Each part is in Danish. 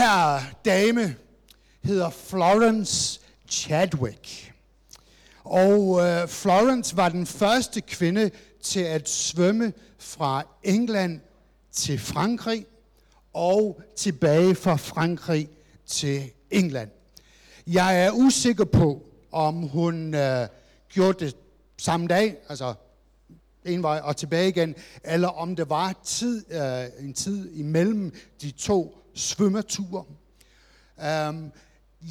her dame hedder Florence Chadwick. Og øh, Florence var den første kvinde til at svømme fra England til Frankrig og tilbage fra Frankrig til England. Jeg er usikker på, om hun øh, gjorde det samme dag, altså en vej og tilbage igen, eller om det var tid, øh, en tid imellem de to svømmeture. Um, øhm,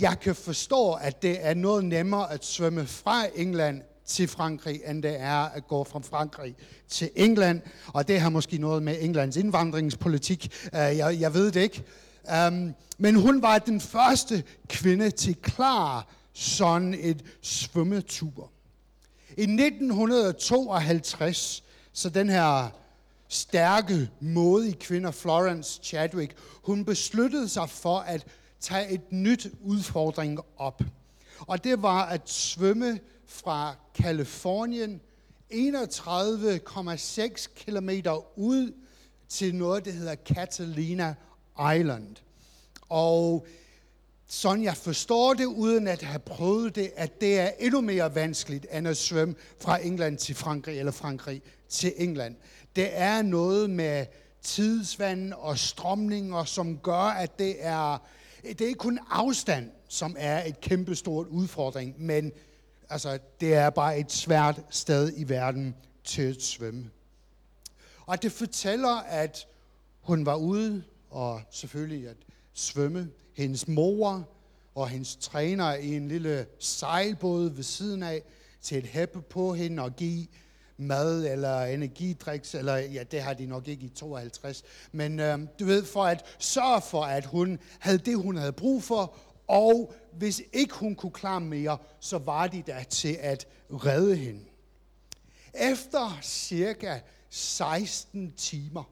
jeg kan forstå, at det er noget nemmere at svømme fra England til Frankrig, end det er at gå fra Frankrig til England. Og det har måske noget med Englands indvandringspolitik. Uh, jeg, jeg ved det ikke. Um, men hun var den første kvinde til klar sådan et svømmetur. I 1952, så den her stærke, modige kvinder, Florence Chadwick, hun besluttede sig for at tage et nyt udfordring op. Og det var at svømme fra Kalifornien 31,6 km ud til noget, der hedder Catalina Island. Og sådan jeg forstår det, uden at have prøvet det, at det er endnu mere vanskeligt, end at svømme fra England til Frankrig, eller Frankrig til England. Det er noget med tidsvand og strømninger, som gør, at det er, det er ikke kun afstand, som er et kæmpestort udfordring, men altså, det er bare et svært sted i verden til at svømme. Og det fortæller, at hun var ude og selvfølgelig at svømme. Hendes mor og hendes træner i en lille sejlbåd ved siden af til at hæppe på hende og give mad eller energidriks, eller ja, det har de nok ikke i 52, men øh, du ved, for at sørge for, at hun havde det, hun havde brug for, og hvis ikke hun kunne klare mere, så var de der til at redde hende. Efter cirka 16 timer,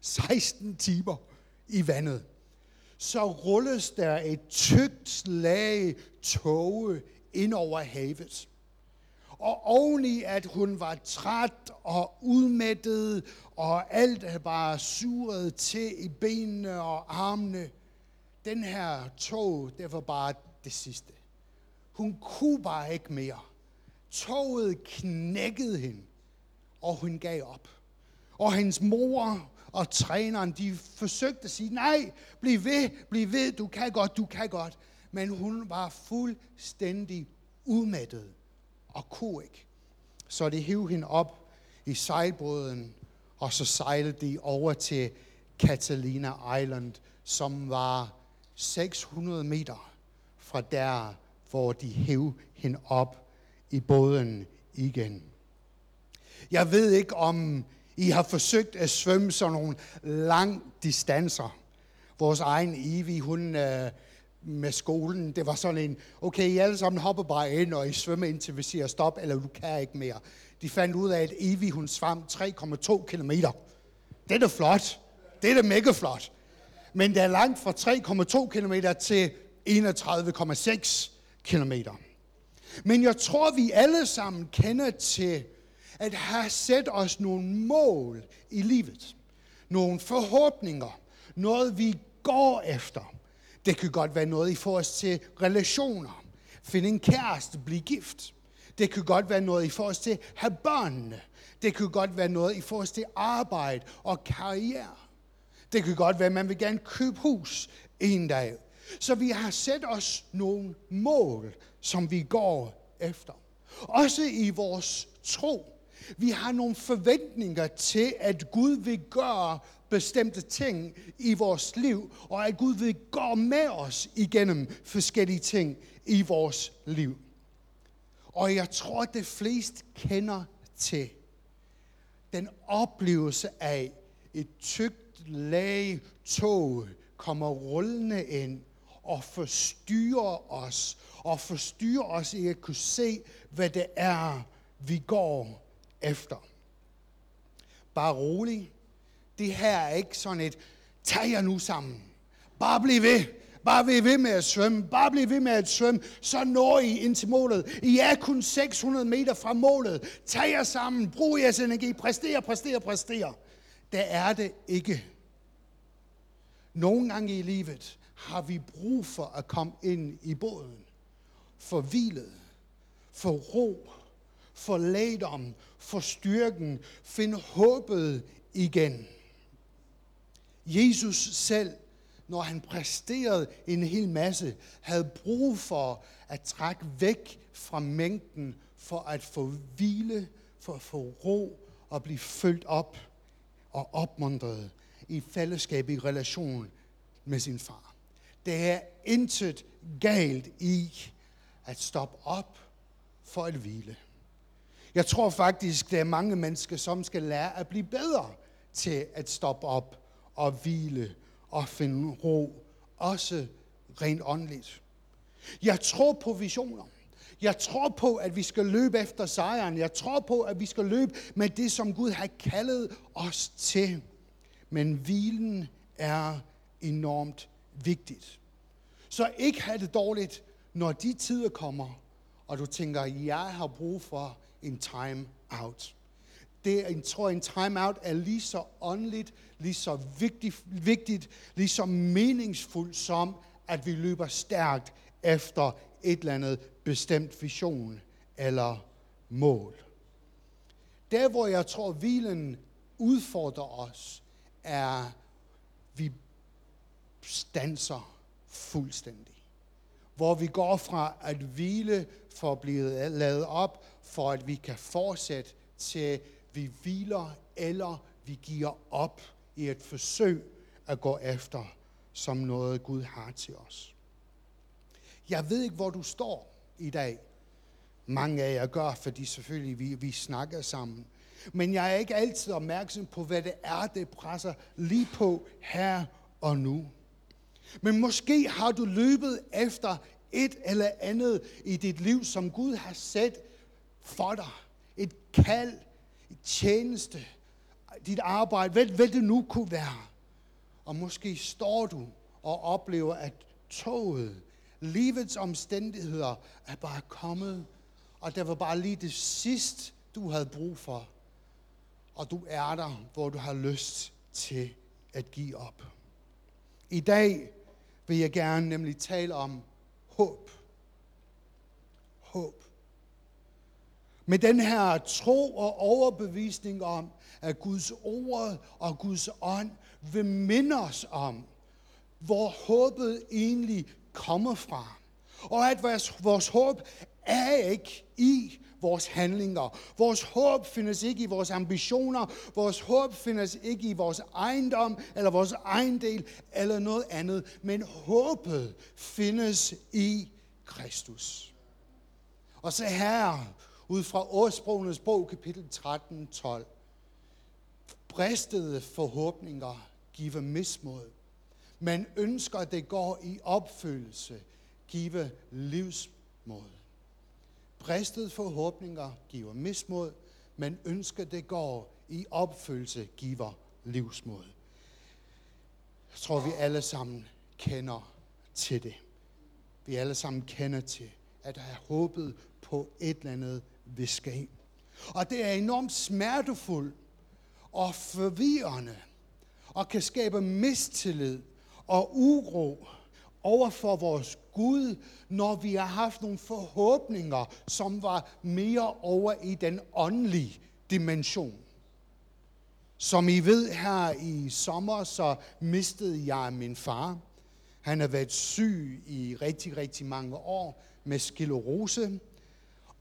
16 timer i vandet, så rulles der et tykt lag tåge ind over havet. Og oveni, at hun var træt og udmattet, og alt bare suret til i benene og armene. Den her tog, det var bare det sidste. Hun kunne bare ikke mere. Toget knækkede hende, og hun gav op. Og hendes mor og træneren, de forsøgte at sige, nej, bliv ved, bliv ved, du kan godt, du kan godt. Men hun var fuldstændig udmattet og kunne ikke. Så de hævde hende op i sejlbåden, og så sejlede de over til Catalina Island, som var 600 meter fra der, hvor de hævde hende op i båden igen. Jeg ved ikke, om I har forsøgt at svømme sådan nogle lang distancer. Vores egen Ivi, hun øh, med skolen, det var sådan en, okay, I alle sammen hopper bare ind, og I svømmer ind til vi siger stop, eller du kan ikke mere. De fandt ud af, at Evi, hun svam 3,2 kilometer. Det er da flot. Det er da mega flot. Men det er langt fra 3,2 kilometer til 31,6 kilometer. Men jeg tror, vi alle sammen kender til at have sat os nogle mål i livet. Nogle forhåbninger. Noget, vi går efter. Det kan godt være noget i forhold til relationer. Finde en kæreste, blive gift. Det kan godt være noget i forhold til at have børnene. Det kan godt være noget i forhold til arbejde og karriere. Det kan godt være, at man vil gerne købe hus en dag. Så vi har sat os nogle mål, som vi går efter. Også i vores tro. Vi har nogle forventninger til, at Gud vil gøre bestemte ting i vores liv, og at Gud vil gå med os igennem forskellige ting i vores liv. Og jeg tror, at det flest kender til den oplevelse af et tykt lag tog kommer rullende ind og forstyrrer os, og forstyrrer os i at kunne se, hvad det er, vi går efter. Bare rolig. Det her er ikke sådan et, tag jer nu sammen. Bare bliv ved. Bare bliv ved med at svømme. Bare bliv ved med at svømme. Så når I ind til målet. I er kun 600 meter fra målet. Tag jer sammen. Brug jeres energi. Præster, præster, præster. Det er det ikke. Nogle gange i livet har vi brug for at komme ind i båden. For hvilet. For ro. For lægdom. For styrken. Find håbet igen. Jesus selv, når han præsterede en hel masse, havde brug for at trække væk fra mængden for at få hvile, for at få ro og blive fyldt op og opmuntret i fællesskab i relation med sin far. Det er intet galt i at stoppe op for at hvile. Jeg tror faktisk, der er mange mennesker, som skal lære at blive bedre til at stoppe op og hvile og finde ro, også rent åndeligt. Jeg tror på visioner. Jeg tror på, at vi skal løbe efter sejren. Jeg tror på, at vi skal løbe med det, som Gud har kaldet os til. Men hvilen er enormt vigtigt. Så ikke have det dårligt, når de tider kommer, og du tænker, jeg har brug for en time out. Det, jeg tror, en time out er lige så åndeligt, lige så vigtigt, vigtigt, lige så meningsfuldt som, at vi løber stærkt efter et eller andet bestemt vision eller mål. Der, hvor jeg tror, hvilen udfordrer os, er, vi stanser fuldstændig. Hvor vi går fra at hvile for at blive lavet op, for at vi kan fortsætte til vi hviler eller vi giver op i et forsøg at gå efter som noget Gud har til os. Jeg ved ikke, hvor du står i dag. Mange af jer gør, fordi selvfølgelig vi, vi snakker sammen. Men jeg er ikke altid opmærksom på, hvad det er, det presser lige på her og nu. Men måske har du løbet efter et eller andet i dit liv, som Gud har sat for dig. Et kald, et tjeneste, dit arbejde, hvad, hvad det nu kunne være. Og måske står du og oplever, at toget, livets omstændigheder er bare kommet, og der var bare lige det sidste, du havde brug for. Og du er der, hvor du har lyst til at give op. I dag vil jeg gerne nemlig tale om håb. Håb. Med den her tro og overbevisning om, at Guds ord og Guds ånd vil minde os om, hvor håbet egentlig kommer fra. Og at vores, vores håb er ikke i vores handlinger. Vores håb findes ikke i vores ambitioner. Vores håb findes ikke i vores ejendom eller vores ejendel eller noget andet. Men håbet findes i Kristus. Og så her, ud fra Årsprogenes bog, kapitel 13, 12. Bristede forhåbninger giver mismod, men ønsker, at det går i opfyldelse, give livsmod. Bristede forhåbninger giver mismod, men ønsker, det går i opfyldelse, giver livsmod. Jeg tror, vi alle sammen kender til det. Vi alle sammen kender til, at have håbet på et eller andet vil ske. Og det er enormt smertefuldt og forvirrende, og kan skabe mistillid og uro over for vores Gud, når vi har haft nogle forhåbninger, som var mere over i den åndelige dimension. Som I ved her i sommer, så mistede jeg min far. Han har været syg i rigtig, rigtig mange år med sklerose.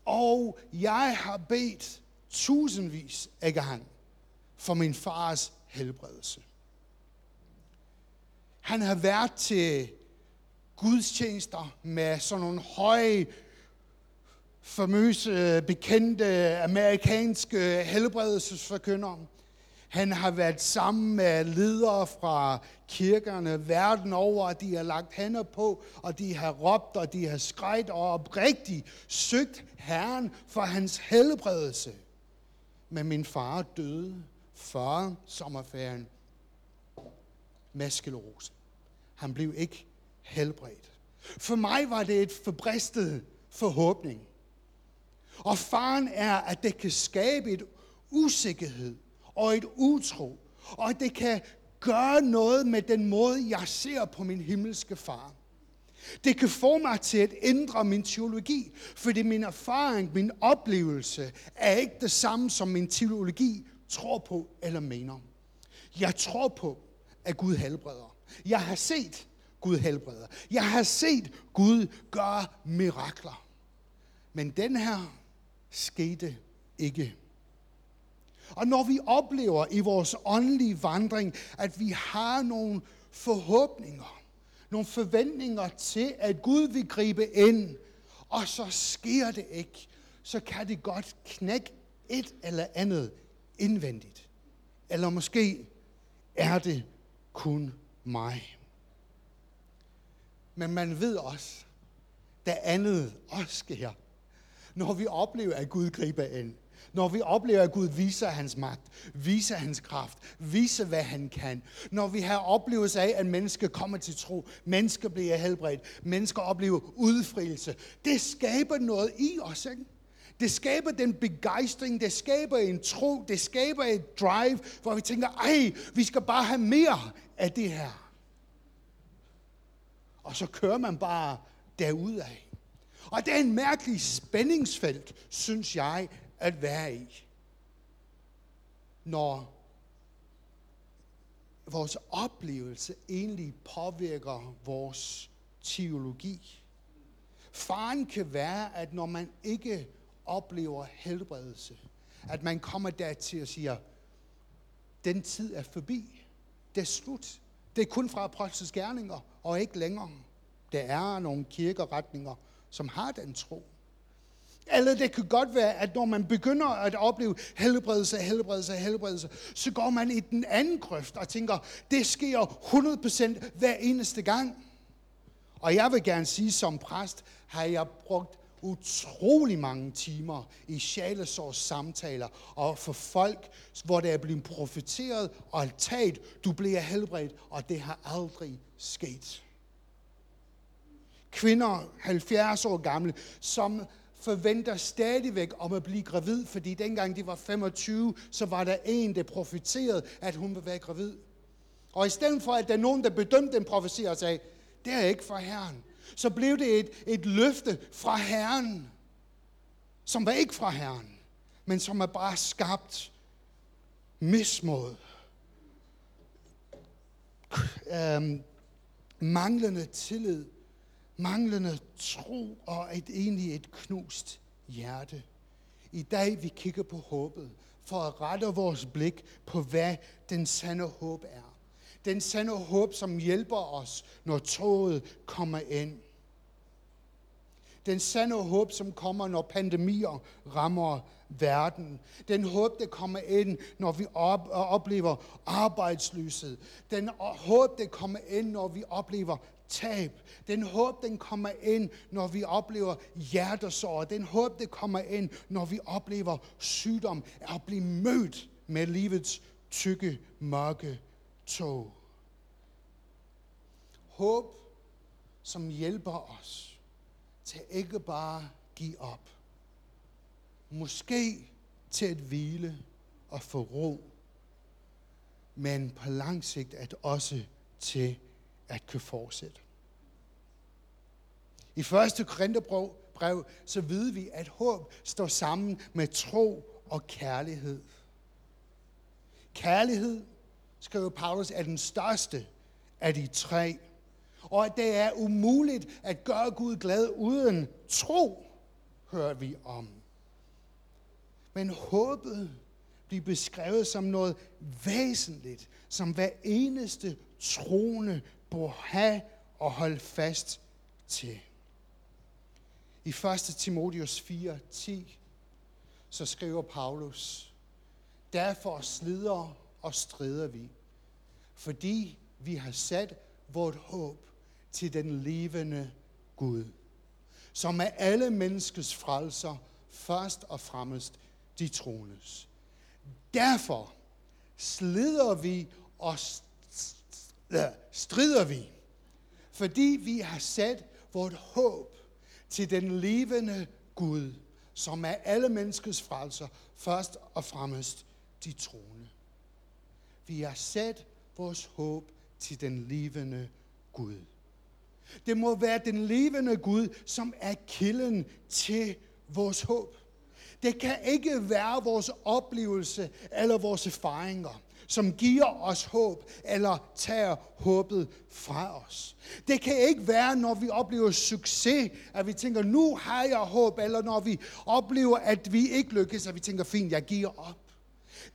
Og jeg har bedt tusindvis af gange for min fars helbredelse. Han har været til gudstjenester med sådan nogle høje, famøse, bekendte amerikanske helbredelsesforkyndere. Han har været sammen med ledere fra kirkerne verden over, og de har lagt hænder på, og de har råbt, og de har skrejet og oprigtigt søgt Herren for hans helbredelse. Men min far døde før sommerferien med. Han blev ikke helbredt. For mig var det et forbristet forhåbning. Og faren er, at det kan skabe et usikkerhed og et utro, og at det kan gøre noget med den måde, jeg ser på min himmelske far. Det kan få mig til at ændre min teologi, fordi min erfaring, min oplevelse er ikke det samme, som min teologi tror på eller mener. Jeg tror på, at Gud helbreder. Jeg har set Gud helbreder. Jeg har set Gud gøre mirakler. Men den her skete ikke. Og når vi oplever i vores åndelige vandring, at vi har nogle forhåbninger, nogle forventninger til, at Gud vil gribe ind, og så sker det ikke, så kan det godt knække et eller andet indvendigt. Eller måske er det kun mig. Men man ved også, der andet også sker, når vi oplever, at Gud griber ind. Når vi oplever, at Gud viser hans magt, viser hans kraft, viser, hvad han kan. Når vi har oplevelse af, at mennesker kommer til tro, mennesker bliver helbredt, mennesker oplever udfrielse. Det skaber noget i os, ikke? Det skaber den begejstring, det skaber en tro, det skaber et drive, hvor vi tænker, ej, vi skal bare have mere af det her. Og så kører man bare derudad. Og det er en mærkelig spændingsfelt, synes jeg, at være i. Når vores oplevelse egentlig påvirker vores teologi. Faren kan være, at når man ikke oplever helbredelse, at man kommer dertil og siger, den tid er forbi. Det er slut. Det er kun fra apostles gerninger, og ikke længere. Der er nogle kirkeretninger, som har den tro. Eller det kan godt være, at når man begynder at opleve helbredelse, helbredelse, helbredelse, så går man i den anden grøft og tænker, det sker 100% hver eneste gang. Og jeg vil gerne sige, som præst har jeg brugt utrolig mange timer i sjælesårs samtaler og for folk, hvor der er blevet profeteret og talt, du bliver helbredt, og det har aldrig sket. Kvinder, 70 år gamle, som forventer stadigvæk om at blive gravid, fordi dengang de var 25, så var der en, der profiterede, at hun ville være gravid. Og i stedet for, at der er nogen, der bedømte den profeti og sagde, det er ikke fra Herren, så blev det et, et løfte fra Herren, som var ikke fra Herren, men som er bare skabt mismod. Øhm, manglende tillid manglende tro og et, egentlig et knust hjerte. I dag vi kigger på håbet for at rette vores blik på, hvad den sande håb er. Den sande håb, som hjælper os, når toget kommer ind. Den sande håb, som kommer, når pandemier rammer verden. Den håb, der kommer ind, når vi op, oplever arbejdsløshed. Den øh, håb, der kommer ind, når vi oplever tab. Den håb, den kommer ind, når vi oplever hjertesår. Den håb, det kommer ind, når vi oplever sygdom. At blive mødt med livets tykke, mørke tog. Håb, som hjælper os til ikke bare give op. Måske til at hvile og få ro, men på lang sigt at også til at kunne fortsætte. I 1. Korintherbrev, så ved vi, at håb står sammen med tro og kærlighed. Kærlighed, skriver Paulus, er den største af de tre. Og at det er umuligt at gøre Gud glad uden tro, hører vi om. Men håbet bliver beskrevet som noget væsentligt, som hver eneste troende bør have og holde fast til. I 1. Timotheus 4, 10, så skriver Paulus, Derfor slider og strider vi. Fordi vi har sat vort håb til den levende Gud, som er alle menneskets frelser, først og fremmest de troendes. Derfor slider vi og strider vi, fordi vi har sat vort håb til den levende Gud, som er alle menneskets frelser, først og fremmest de troende. Vi har sat vores håb til den levende Gud. Det må være den levende Gud, som er kilden til vores håb. Det kan ikke være vores oplevelse eller vores erfaringer, som giver os håb eller tager håbet fra os. Det kan ikke være, når vi oplever succes, at vi tænker, nu har jeg håb, eller når vi oplever, at vi ikke lykkes, at vi tænker, fint, jeg giver op.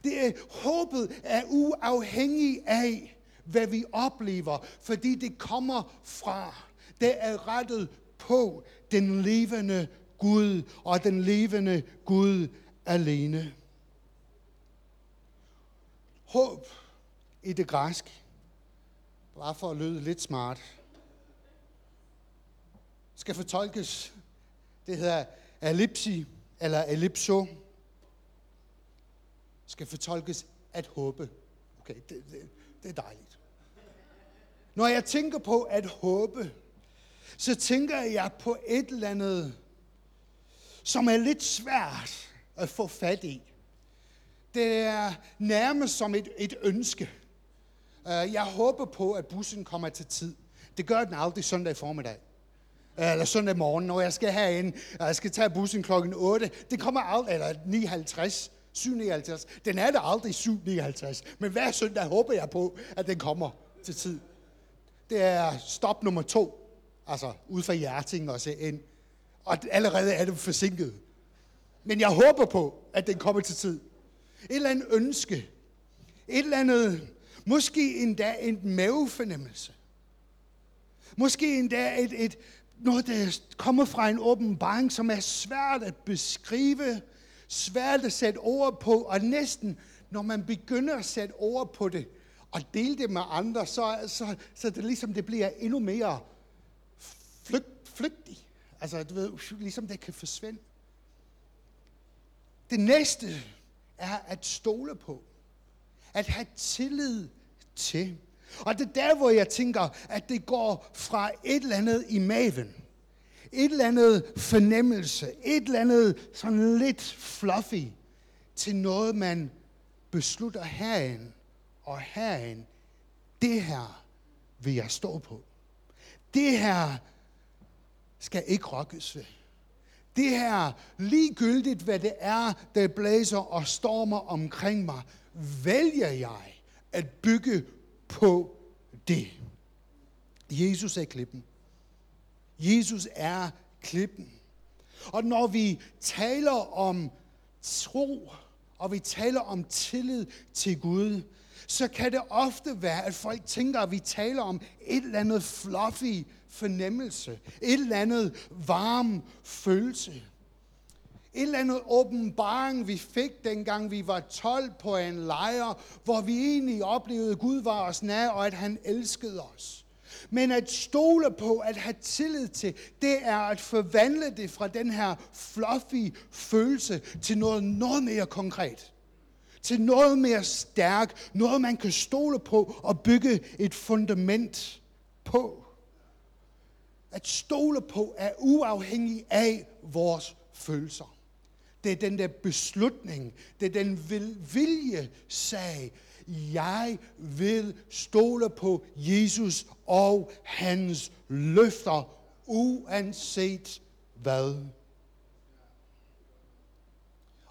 Det er, håbet er uafhængig af, hvad vi oplever, fordi det kommer fra. Det er rettet på den levende Gud og den levende Gud alene. Håb i det græske, bare for at lyde lidt smart, skal fortolkes, det hedder ellipsi eller ellipso, skal fortolkes at håbe. Okay, det, det, det er dejligt. Når jeg tænker på at håbe, så tænker jeg på et eller andet, som er lidt svært at få fat i. Det er nærmest som et, et ønske. Øh, jeg håber på, at bussen kommer til tid. Det gør den aldrig søndag formiddag. Øh, eller søndag morgen, når jeg skal herind, og jeg skal tage bussen klokken 8. Det kommer aldrig, eller 9.50, 7.59. Den er der aldrig 7.59. Men hver søndag håber jeg på, at den kommer til tid. Det er stop nummer to. Altså, ud fra Hjerting og se ind. Og allerede er det forsinket. Men jeg håber på, at den kommer til tid. Et eller andet ønske. Et eller andet, måske endda en mavefornemmelse. Måske endda et, et, noget, der kommer fra en åbenbaring, som er svært at beskrive, svært at sætte ord på, og næsten, når man begynder at sætte ord på det, og dele det med andre, så, så, så det ligesom det bliver endnu mere flygt, flygtigt. Altså, du ved, ligesom det kan forsvinde. Det næste er at stole på. At have tillid til. Og det er der, hvor jeg tænker, at det går fra et eller andet i maven. Et eller andet fornemmelse. Et eller andet sådan lidt fluffy. Til noget, man beslutter herhen og herhen. Det her vil jeg stå på. Det her skal ikke rokkes ved. Det her, ligegyldigt hvad det er, der blæser og stormer omkring mig, vælger jeg at bygge på det. Jesus er klippen. Jesus er klippen. Og når vi taler om tro, og vi taler om tillid til Gud, så kan det ofte være, at folk tænker, at vi taler om et eller andet fluffy fornemmelse, et eller andet varm følelse. Et eller andet åbenbaring, vi fik, dengang vi var 12 på en lejr, hvor vi egentlig oplevede, at Gud var os nær, og at han elskede os. Men at stole på, at have tillid til, det er at forvandle det fra den her fluffy følelse til noget, noget mere konkret. Til noget mere stærk, noget man kan stole på og bygge et fundament på. At stole på er uafhængig af vores følelser. Det er den der beslutning, det er den vilje sag. Jeg vil stole på Jesus og hans løfter, uanset hvad.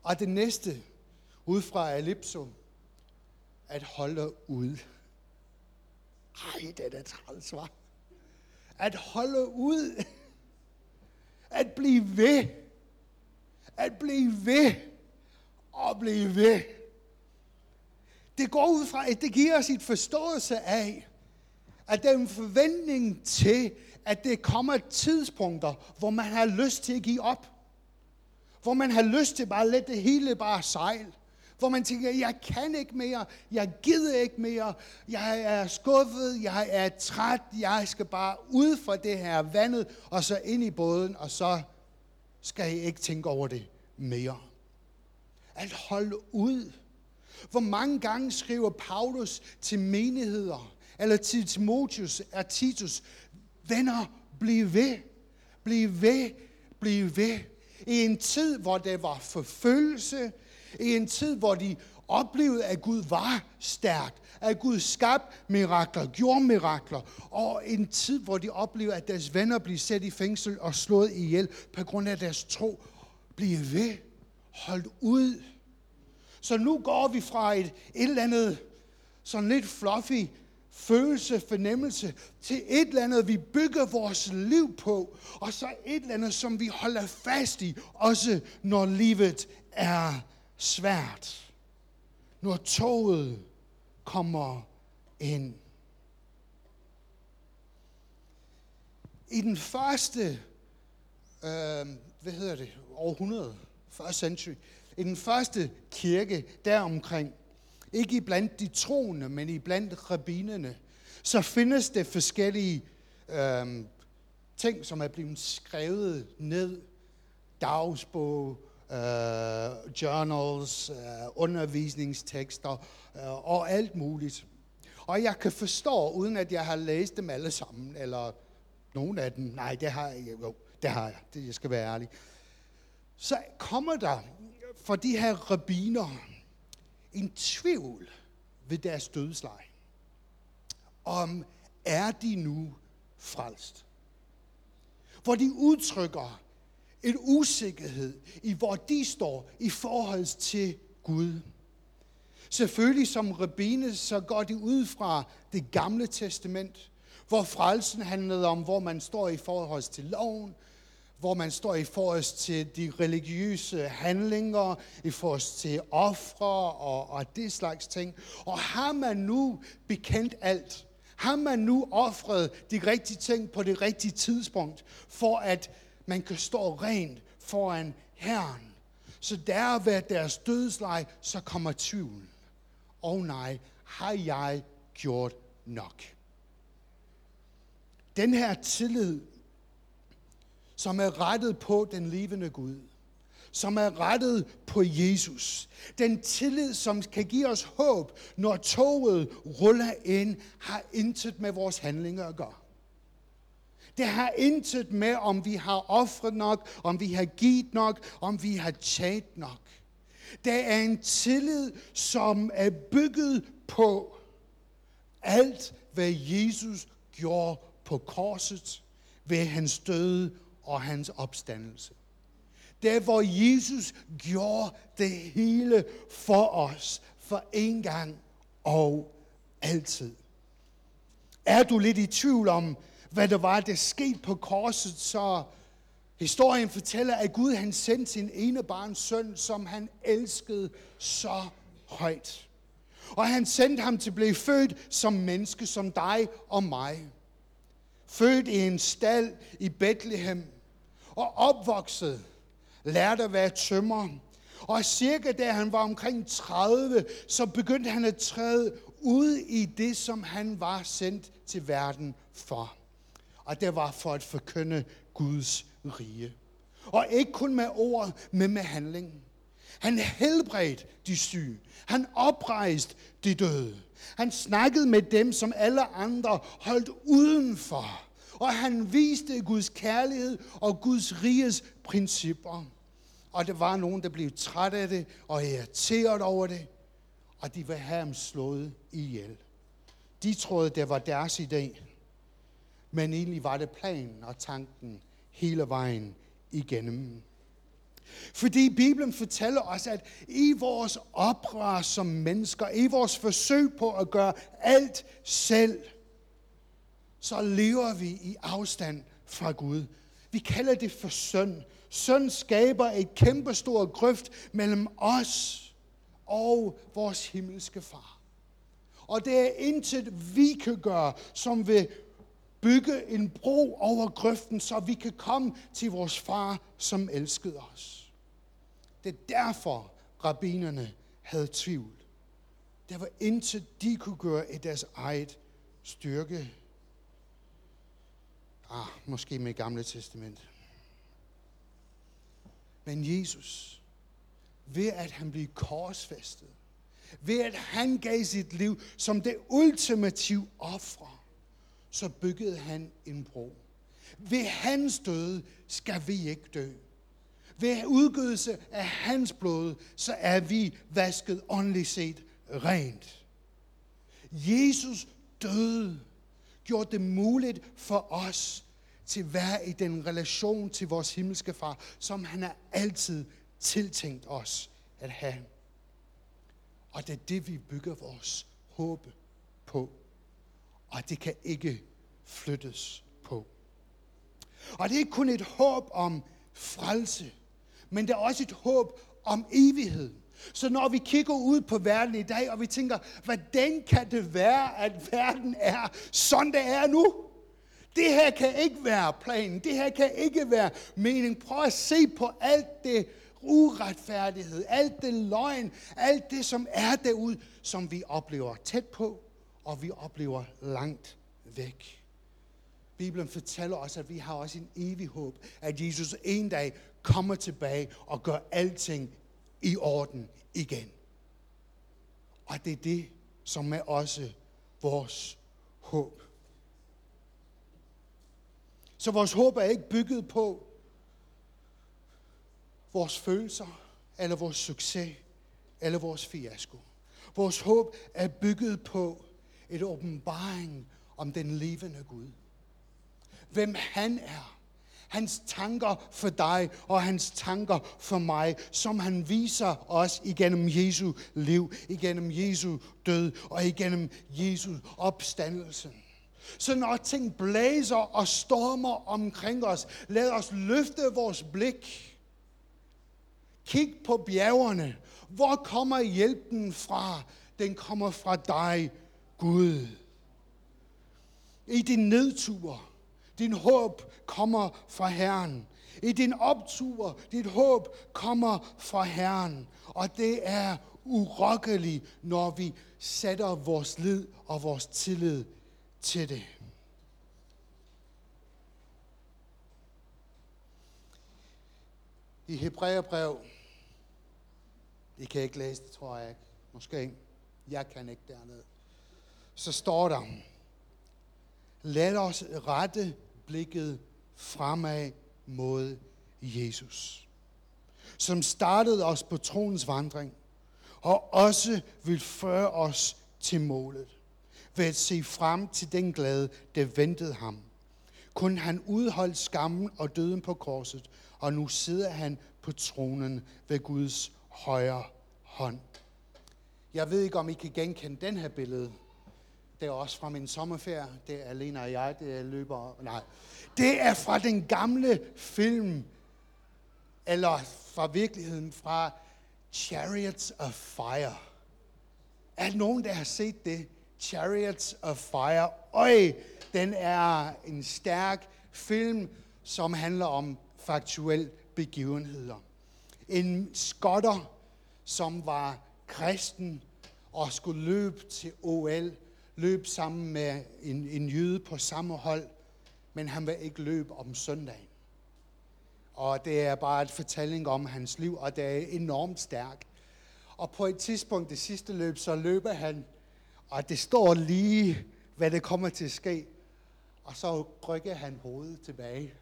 Og det næste, ud fra Ellipso, at holde ud. Ej, det er træls, var. At holde ud. At blive ved at blive ved og blive ved. Det går ud fra, at det giver os et forståelse af, at der er en forventning til, at det kommer tidspunkter, hvor man har lyst til at give op. Hvor man har lyst til bare at lade det hele bare sejle. Hvor man tænker, jeg kan ikke mere, jeg gider ikke mere, jeg er skuffet, jeg er træt, jeg skal bare ud fra det her vandet, og så ind i båden, og så skal jeg ikke tænke over det mere. At holde ud. Hvor mange gange skriver Paulus til menigheder, eller til Timotheus og Titus, venner, bliv ved, bliv ved, bliv ved. I en tid, hvor der var forfølgelse, i en tid, hvor de oplevede, at Gud var stærk, at Gud skabte mirakler, gjorde mirakler, og en tid, hvor de oplevede, at deres venner blev sat i fængsel og slået ihjel på grund af deres tro. blev ved, holdt ud. Så nu går vi fra et, et eller andet sådan lidt fluffy følelse, fornemmelse, til et eller andet, vi bygger vores liv på, og så et eller andet, som vi holder fast i, også når livet er svært. Når toget kommer ind. I den første, øh, hvad hedder det, århundrede, første century, i den første kirke deromkring, ikke i blandt de troende, men i blandt rabbinerne, så findes det forskellige øh, ting, som er blevet skrevet ned. Dagsbog, øh, journals, øh, undervisningstekster øh, og alt muligt. Og jeg kan forstå, uden at jeg har læst dem alle sammen, eller nogen af dem, nej, det har jeg, jo, det har jeg, det jeg skal være ærlig. Så kommer der for de her rabiner en tvivl ved deres dødsleje. Om er de nu frelst? Hvor de udtrykker en usikkerhed i, hvor de står i forhold til Gud. Selvfølgelig som rabbine, så går de ud fra det gamle testament, hvor frelsen handlede om, hvor man står i forhold til loven, hvor man står i forhold til de religiøse handlinger, i forhold til ofre og, og det slags ting. Og har man nu bekendt alt, har man nu offret de rigtige ting på det rigtige tidspunkt, for at man kan stå rent foran Herren. Så der ved deres dødsleje, så kommer tvivlen. Og oh nej, har jeg gjort nok? Den her tillid, som er rettet på den levende Gud, som er rettet på Jesus. Den tillid, som kan give os håb, når toget ruller ind, har intet med vores handlinger at gøre. Det har intet med, om vi har offret nok, om vi har givet nok, om vi har tjent nok. Det er en tillid, som er bygget på alt, hvad Jesus gjorde på korset ved hans død og hans opstandelse. Det hvor Jesus gjorde det hele for os, for en gang og altid. Er du lidt i tvivl om, hvad der var, der skete på korset, så historien fortæller, at Gud han sendte sin ene barns søn, som han elskede så højt. Og han sendte ham til at blive født som menneske, som dig og mig. Født i en stald i Bethlehem, og opvokset, lærte at være tømmer. Og cirka da han var omkring 30, så begyndte han at træde ud i det, som han var sendt til verden for og det var for at forkynde Guds rige. Og ikke kun med ord, men med handling. Han helbredte de syge. Han oprejste de døde. Han snakkede med dem, som alle andre holdt udenfor. Og han viste Guds kærlighed og Guds riges principper. Og der var nogen, der blev træt af det og irriteret over det. Og de ville have ham slået ihjel. De troede, det var deres idé men egentlig var det planen og tanken hele vejen igennem. Fordi Bibelen fortæller os, at i vores oprør som mennesker, i vores forsøg på at gøre alt selv, så lever vi i afstand fra Gud. Vi kalder det for synd. Synd skaber et kæmpestort grøft mellem os og vores himmelske far. Og det er intet, vi kan gøre, som vil bygge en bro over grøften, så vi kan komme til vores far, som elskede os. Det er derfor, rabbinerne havde tvivl. Der var intet, de kunne gøre i deres eget styrke. Ah, måske med gamle testament. Men Jesus, ved at han blev korsfæstet, ved at han gav sit liv som det ultimative offer, så byggede han en bro. Ved hans død skal vi ikke dø. Ved udgødelse af hans blod, så er vi vasket åndeligt set rent. Jesus døde gjorde det muligt for os til at være i den relation til vores himmelske far, som han har altid tiltænkt os at have. Og det er det, vi bygger vores håb på. Og det kan ikke flyttes på. Og det er ikke kun et håb om frelse, men det er også et håb om evighed. Så når vi kigger ud på verden i dag, og vi tænker, hvordan kan det være, at verden er, sådan det er nu? Det her kan ikke være planen. Det her kan ikke være mening. Prøv at se på alt det uretfærdighed, alt det løgn, alt det, som er derude, som vi oplever tæt på, og vi oplever langt væk. Bibelen fortæller os, at vi har også en evig håb, at Jesus en dag kommer tilbage og gør alting i orden igen. Og det er det, som er også vores håb. Så vores håb er ikke bygget på vores følelser, eller vores succes, eller vores fiasko. Vores håb er bygget på et åbenbaring om den levende Gud. Hvem han er. Hans tanker for dig og hans tanker for mig, som han viser os igennem Jesu liv, igennem Jesu død og igennem Jesu opstandelse. Så når ting blæser og stormer omkring os, lad os løfte vores blik. Kig på bjergene. Hvor kommer hjælpen fra? Den kommer fra dig, Gud. I din nedtur, din håb kommer fra Herren. I din optur, dit håb kommer fra Herren. Og det er urokkeligt, når vi sætter vores lid og vores tillid til det. I Hebræerbrev, I kan ikke læse det, tror jeg ikke. Måske. Jeg kan ikke dernede. Så står der, lad os rette blikket fremad mod Jesus, som startede os på troens vandring, og også vil føre os til målet ved at se frem til den glæde, der ventede ham. Kun han udholdt skammen og døden på korset, og nu sidder han på tronen ved Guds højre hånd. Jeg ved ikke, om I kan genkende den her billede. Det er også fra min sommerferie. Det er alene og jeg, det er løber. Nej. Det er fra den gamle film, eller fra virkeligheden fra Chariots of Fire. Er der nogen, der har set det? Chariots of Fire. Øj, den er en stærk film, som handler om faktuelle begivenheder. En skotter, som var kristen og skulle løbe til OL, løb sammen med en, en jøde på samme hold, men han vil ikke løbe om søndagen. Og det er bare et fortælling om hans liv, og det er enormt stærkt. Og på et tidspunkt, det sidste løb, så løber han og det står lige, hvad det kommer til at ske. Og så rykker han hovedet tilbage.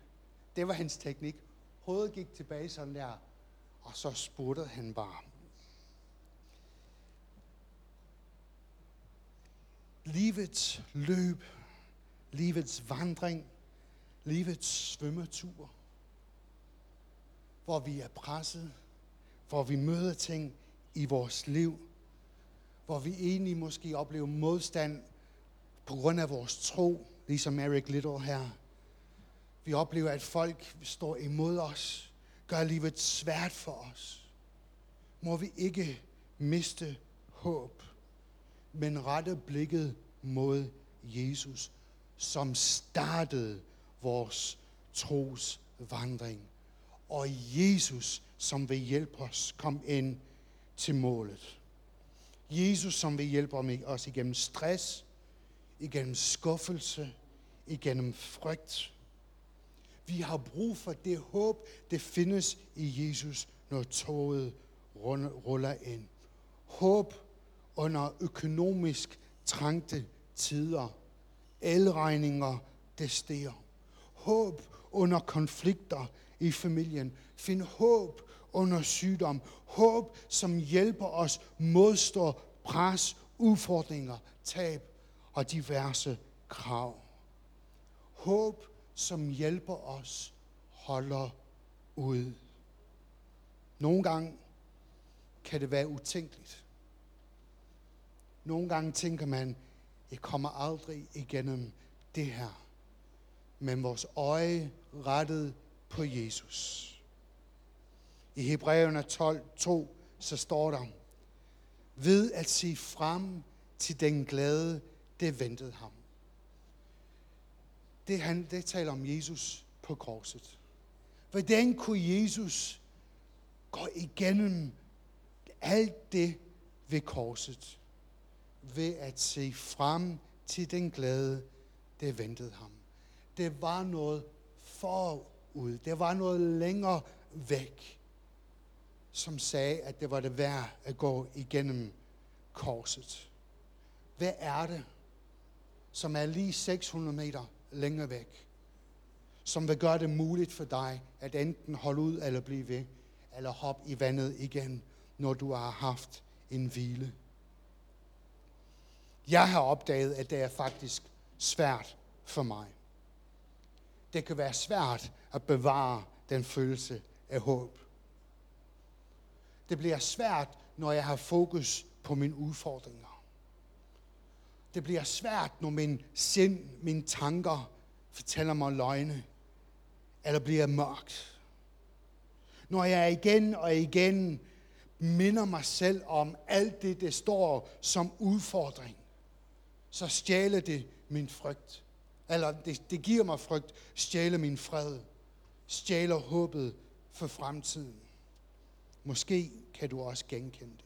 Det var hans teknik. Hovedet gik tilbage sådan der, og så spurtede han bare. Livets løb, livets vandring, livets svømmetur, hvor vi er presset, hvor vi møder ting i vores liv, hvor vi egentlig måske oplever modstand på grund af vores tro, ligesom Eric Little her. Vi oplever, at folk står imod os, gør livet svært for os. Må vi ikke miste håb, men rette blikket mod Jesus, som startede vores tros vandring. Og Jesus, som vil hjælpe os, kom ind til målet. Jesus, som vil hjælpe os igennem stress, igennem skuffelse, igennem frygt. Vi har brug for det håb, det findes i Jesus, når toget ruller ind. Håb under økonomisk trængte tider. Elregninger, det stiger. Håb under konflikter i familien. Find håb under sygdom. Håb, som hjælper os modstå pres, udfordringer, tab og diverse krav. Håb, som hjælper os holder ud. Nogle gange kan det være utænkeligt. Nogle gange tænker man, jeg kommer aldrig igennem det her. Men vores øje rettet på Jesus. I Hebræerne 12, 2, så står der, ved at se frem til den glæde, det ventede ham. Det, han, det taler om Jesus på korset. Hvordan kunne Jesus gå igennem alt det ved korset? Ved at se frem til den glæde, det ventede ham. Det var noget forud. Det var noget længere væk, som sagde, at det var det værd at gå igennem korset. Hvad er det, som er lige 600 meter længere væk, som vil gøre det muligt for dig at enten holde ud eller blive ved, eller hoppe i vandet igen, når du har haft en hvile. Jeg har opdaget, at det er faktisk svært for mig. Det kan være svært at bevare den følelse af håb. Det bliver svært, når jeg har fokus på mine udfordringer. Det bliver svært, når min sind, mine tanker fortæller mig løgne, eller bliver mørkt. Når jeg igen og igen minder mig selv om alt det, der står som udfordring, så stjæler det min frygt. Eller det, det giver mig frygt, stjæler min fred, stjæler håbet for fremtiden. Måske kan du også genkende det.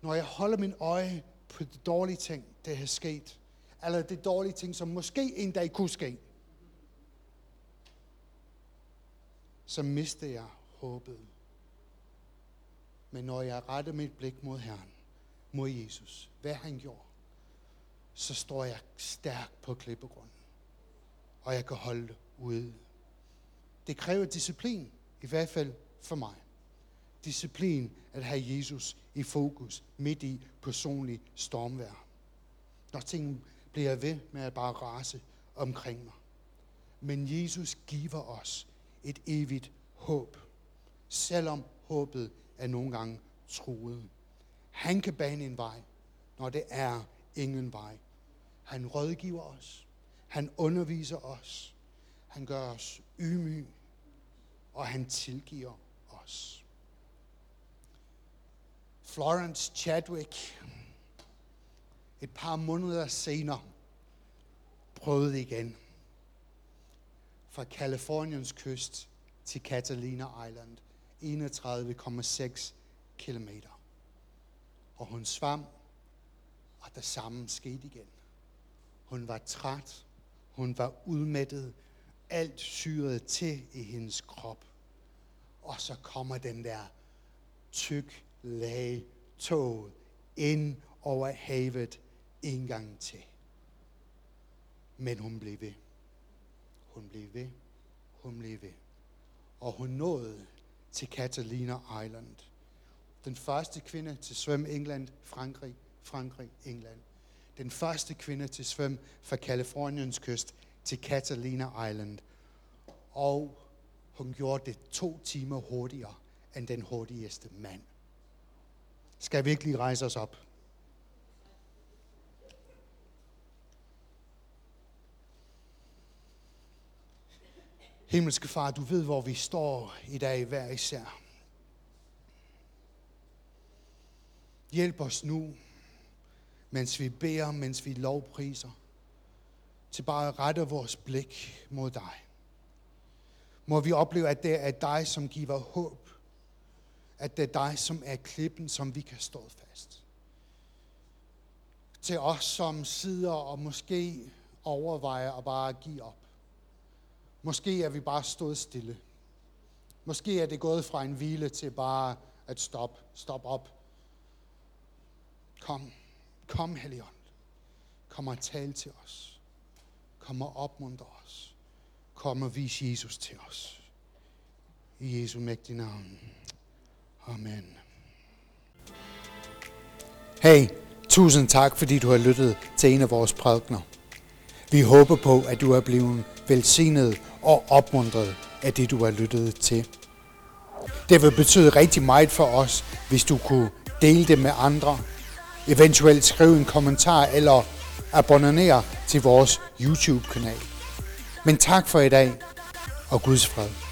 Når jeg holder min øje på de dårlige ting, der har sket, eller de dårlige ting, som måske en dag kunne ske, så mister jeg håbet. Men når jeg retter mit blik mod Herren, mod Jesus, hvad han gjorde, så står jeg stærk på klippegrunden. Og jeg kan holde ude. Det kræver disciplin, i hvert fald for mig. Disciplin at have Jesus i fokus midt i personlig stormvær. Når ting bliver ved med at bare rase omkring mig. Men Jesus giver os et evigt håb, selvom håbet er nogle gange truet. Han kan bane en vej, når det er ingen vej. Han rådgiver os. Han underviser os. Han gør os ydmyge. Og han tilgiver os. Florence Chadwick, et par måneder senere, prøvede igen. Fra Kaliforniens kyst til Catalina Island, 31,6 kilometer. Og hun svam, og det samme skete igen. Hun var træt. Hun var udmattet. Alt syret til i hendes krop. Og så kommer den der tyk lag tog ind over havet en gang til. Men hun blev ved. Hun blev ved. Hun blev ved. Og hun nåede til Catalina Island. Den første kvinde til svømme England, Frankrig, Frankrig, England den første kvinde til svøm fra Kaliforniens kyst til Catalina Island. Og hun gjorde det to timer hurtigere end den hurtigste mand. Skal vi ikke lige rejse os op? Himmelske far, du ved, hvor vi står i dag hver især. Hjælp os nu mens vi beder, mens vi lovpriser, til bare at rette vores blik mod dig. Må vi opleve, at det er dig, som giver håb. At det er dig, som er klippen, som vi kan stå fast. til os, som sidder og måske overvejer at bare give op. Måske er vi bare stået stille. Måske er det gået fra en hvile til bare at stoppe, stop op. Kom, kom Helligånd. Kom og tal til os. Kom og opmuntre os. Kom og vis Jesus til os. I Jesu mægtige navn. Amen. Hey, tusind tak, fordi du har lyttet til en af vores prædikner. Vi håber på, at du er blevet velsignet og opmuntret af det, du har lyttet til. Det vil betyde rigtig meget for os, hvis du kunne dele det med andre. Eventuelt skrive en kommentar eller abonnere til vores YouTube-kanal. Men tak for i dag, og Guds fred.